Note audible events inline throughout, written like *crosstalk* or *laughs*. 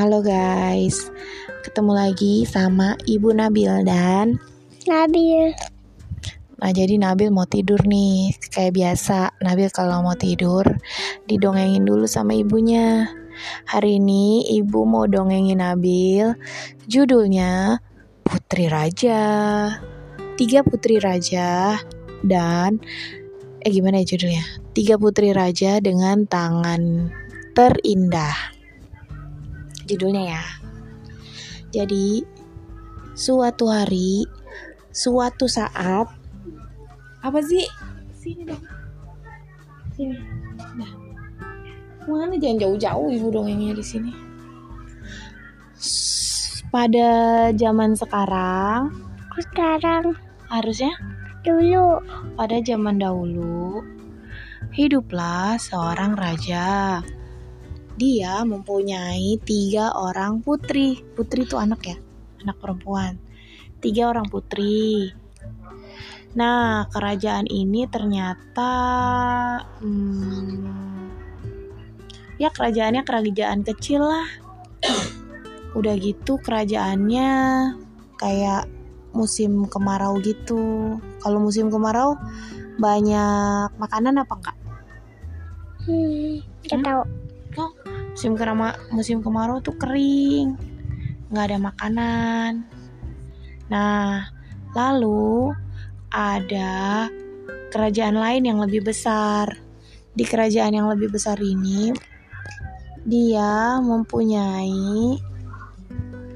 Halo guys, ketemu lagi sama Ibu Nabil dan Nabil. Nah jadi Nabil mau tidur nih. Kayak biasa Nabil kalau mau tidur Didongengin dulu sama ibunya. Hari ini ibu mau dongengin Nabil. Judulnya Putri Raja. Tiga Putri Raja Dan Eh gimana ya judulnya? Tiga Putri Raja dengan tangan terindah Judulnya ya. Jadi Suatu hari Suatu saat apa sih? Sini dong. Sini. Nah. Mana jangan jauh-jauh ibu dongengnya di sini? Pada zaman sekarang Sekarang. harusnya dulu. pada zaman dahulu hiduplah seorang raja dia mempunyai tiga orang putri putri itu anak ya anak perempuan tiga orang putri Nah, kerajaan ini ternyata hmm, ya kerajaannya kerajaan kecil lah. *coughs* Udah gitu kerajaannya kayak musim kemarau gitu. Kalau musim kemarau banyak makanan apa enggak? hmm, nggak Hmm? tahu Oh, musim kerama musim kemarau tuh kering, nggak ada makanan. Nah, lalu ada kerajaan lain yang lebih besar. Di kerajaan yang lebih besar ini, dia mempunyai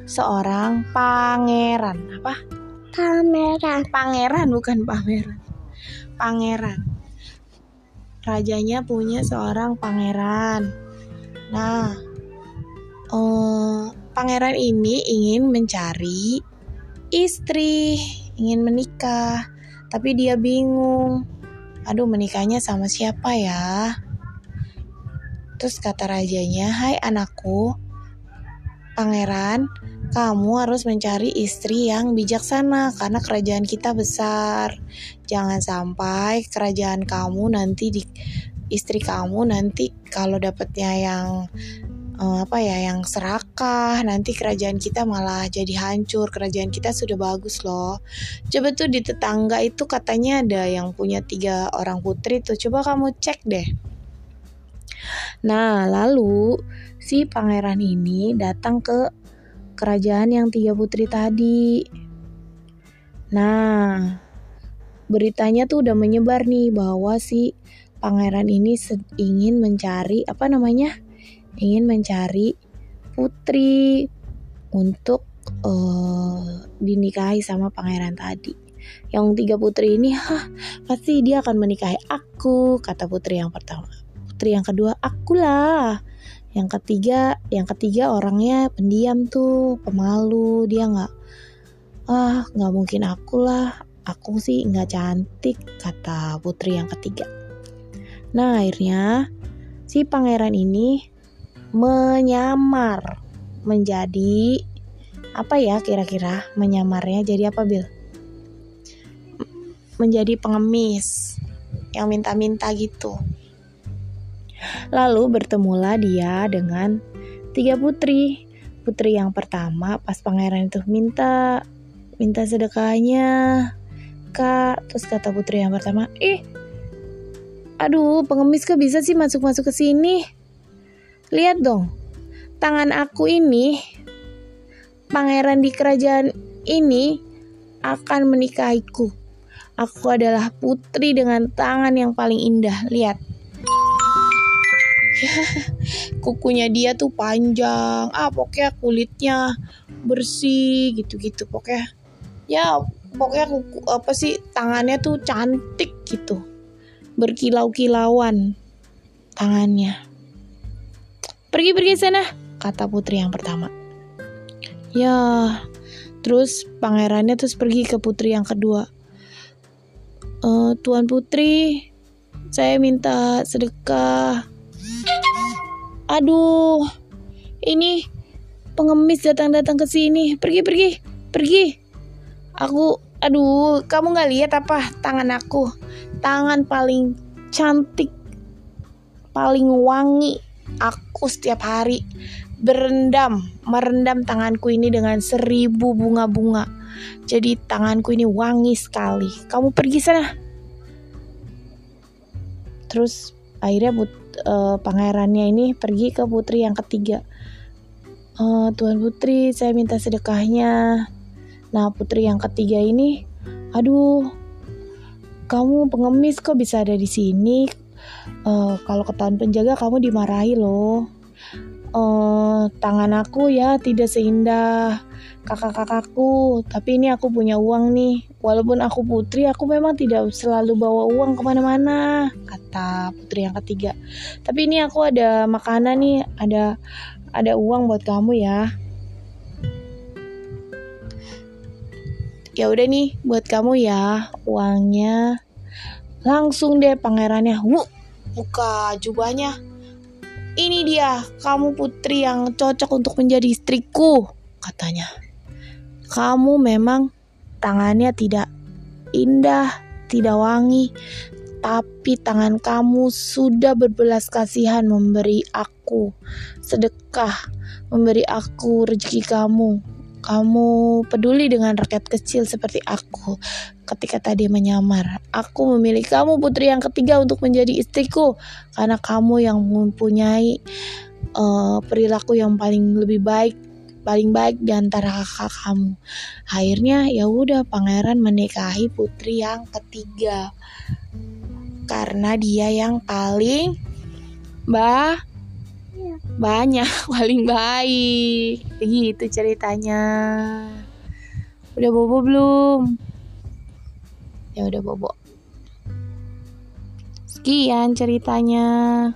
seorang pangeran. Apa? pameran Pangeran bukan pameran. Pangeran. Rajanya punya seorang pangeran. Nah, eh, pangeran ini ingin mencari istri, ingin menikah, tapi dia bingung. Aduh, menikahnya sama siapa ya? Terus kata rajanya, "Hai anakku, pangeran, kamu harus mencari istri yang bijaksana karena kerajaan kita besar. Jangan sampai kerajaan kamu nanti di istri kamu nanti kalau dapatnya yang eh, apa ya yang serakah nanti kerajaan kita malah jadi hancur kerajaan kita sudah bagus loh. Coba tuh di tetangga itu katanya ada yang punya tiga orang putri tuh coba kamu cek deh. Nah lalu si pangeran ini datang ke kerajaan yang tiga putri tadi. Nah beritanya tuh udah menyebar nih bahwa si pangeran ini ingin mencari apa namanya ingin mencari putri untuk eh, dinikahi sama pangeran tadi. Yang tiga putri ini, hah, pasti dia akan menikahi aku, kata putri yang pertama. Putri yang kedua, akulah. Yang ketiga, yang ketiga orangnya pendiam tuh, pemalu, dia nggak, ah, nggak mungkin akulah. Aku sih nggak cantik, kata putri yang ketiga. Nah, akhirnya si pangeran ini menyamar menjadi apa ya kira-kira menyamarnya jadi apa Bil? Menjadi pengemis yang minta-minta gitu. Lalu bertemulah dia dengan tiga putri. Putri yang pertama pas pangeran itu minta minta sedekahnya kak terus kata putri yang pertama ih aduh pengemis kok bisa sih masuk-masuk ke sini Lihat dong, tangan aku ini, pangeran di kerajaan ini akan menikahiku. Aku adalah putri dengan tangan yang paling indah. Lihat. Ya, *laughs* kukunya dia tuh panjang. Ah, pokoknya kulitnya bersih gitu-gitu. Pokoknya ya, pokoknya kuku apa sih tangannya tuh cantik gitu. Berkilau-kilauan tangannya. Pergi-pergi sana, kata putri yang pertama. Ya, terus pangerannya terus pergi ke putri yang kedua. "Eh, Tuan putri, saya minta sedekah. Aduh, ini pengemis datang-datang ke sini. Pergi, pergi, pergi. Aku, aduh, kamu nggak lihat apa tangan aku? Tangan paling cantik, paling wangi aku setiap hari berendam, merendam tanganku ini dengan seribu bunga-bunga. Jadi tanganku ini wangi sekali. Kamu pergi sana. Terus akhirnya but, uh, pangerannya ini pergi ke putri yang ketiga. Uh, Tuan Putri, saya minta sedekahnya. Nah, putri yang ketiga ini, aduh, kamu pengemis kok bisa ada di sini? Uh, kalau ketahuan penjaga kamu dimarahi loh. Uh, tangan aku ya tidak seindah kakak-kakakku tapi ini aku punya uang nih. Walaupun aku putri aku memang tidak selalu bawa uang ke mana-mana kata putri yang ketiga. Tapi ini aku ada makanan nih ada ada uang buat kamu ya ya udah nih buat kamu ya uangnya langsung deh pangerannya Wuh, buka jubahnya ini dia, kamu putri yang cocok untuk menjadi istriku, katanya. Kamu memang tangannya tidak indah, tidak wangi, tapi tangan kamu sudah berbelas kasihan memberi aku sedekah, memberi aku rezeki kamu. Kamu peduli dengan rakyat kecil seperti aku ketika tadi menyamar. Aku memilih kamu putri yang ketiga untuk menjadi istriku karena kamu yang mempunyai uh, perilaku yang paling lebih baik paling baik di antara kakak kamu. Akhirnya ya udah pangeran menikahi putri yang ketiga. Karena dia yang paling bah banyak *laughs* paling baik. Gitu ceritanya. Udah bobo belum? Ya udah bobo. Sekian ceritanya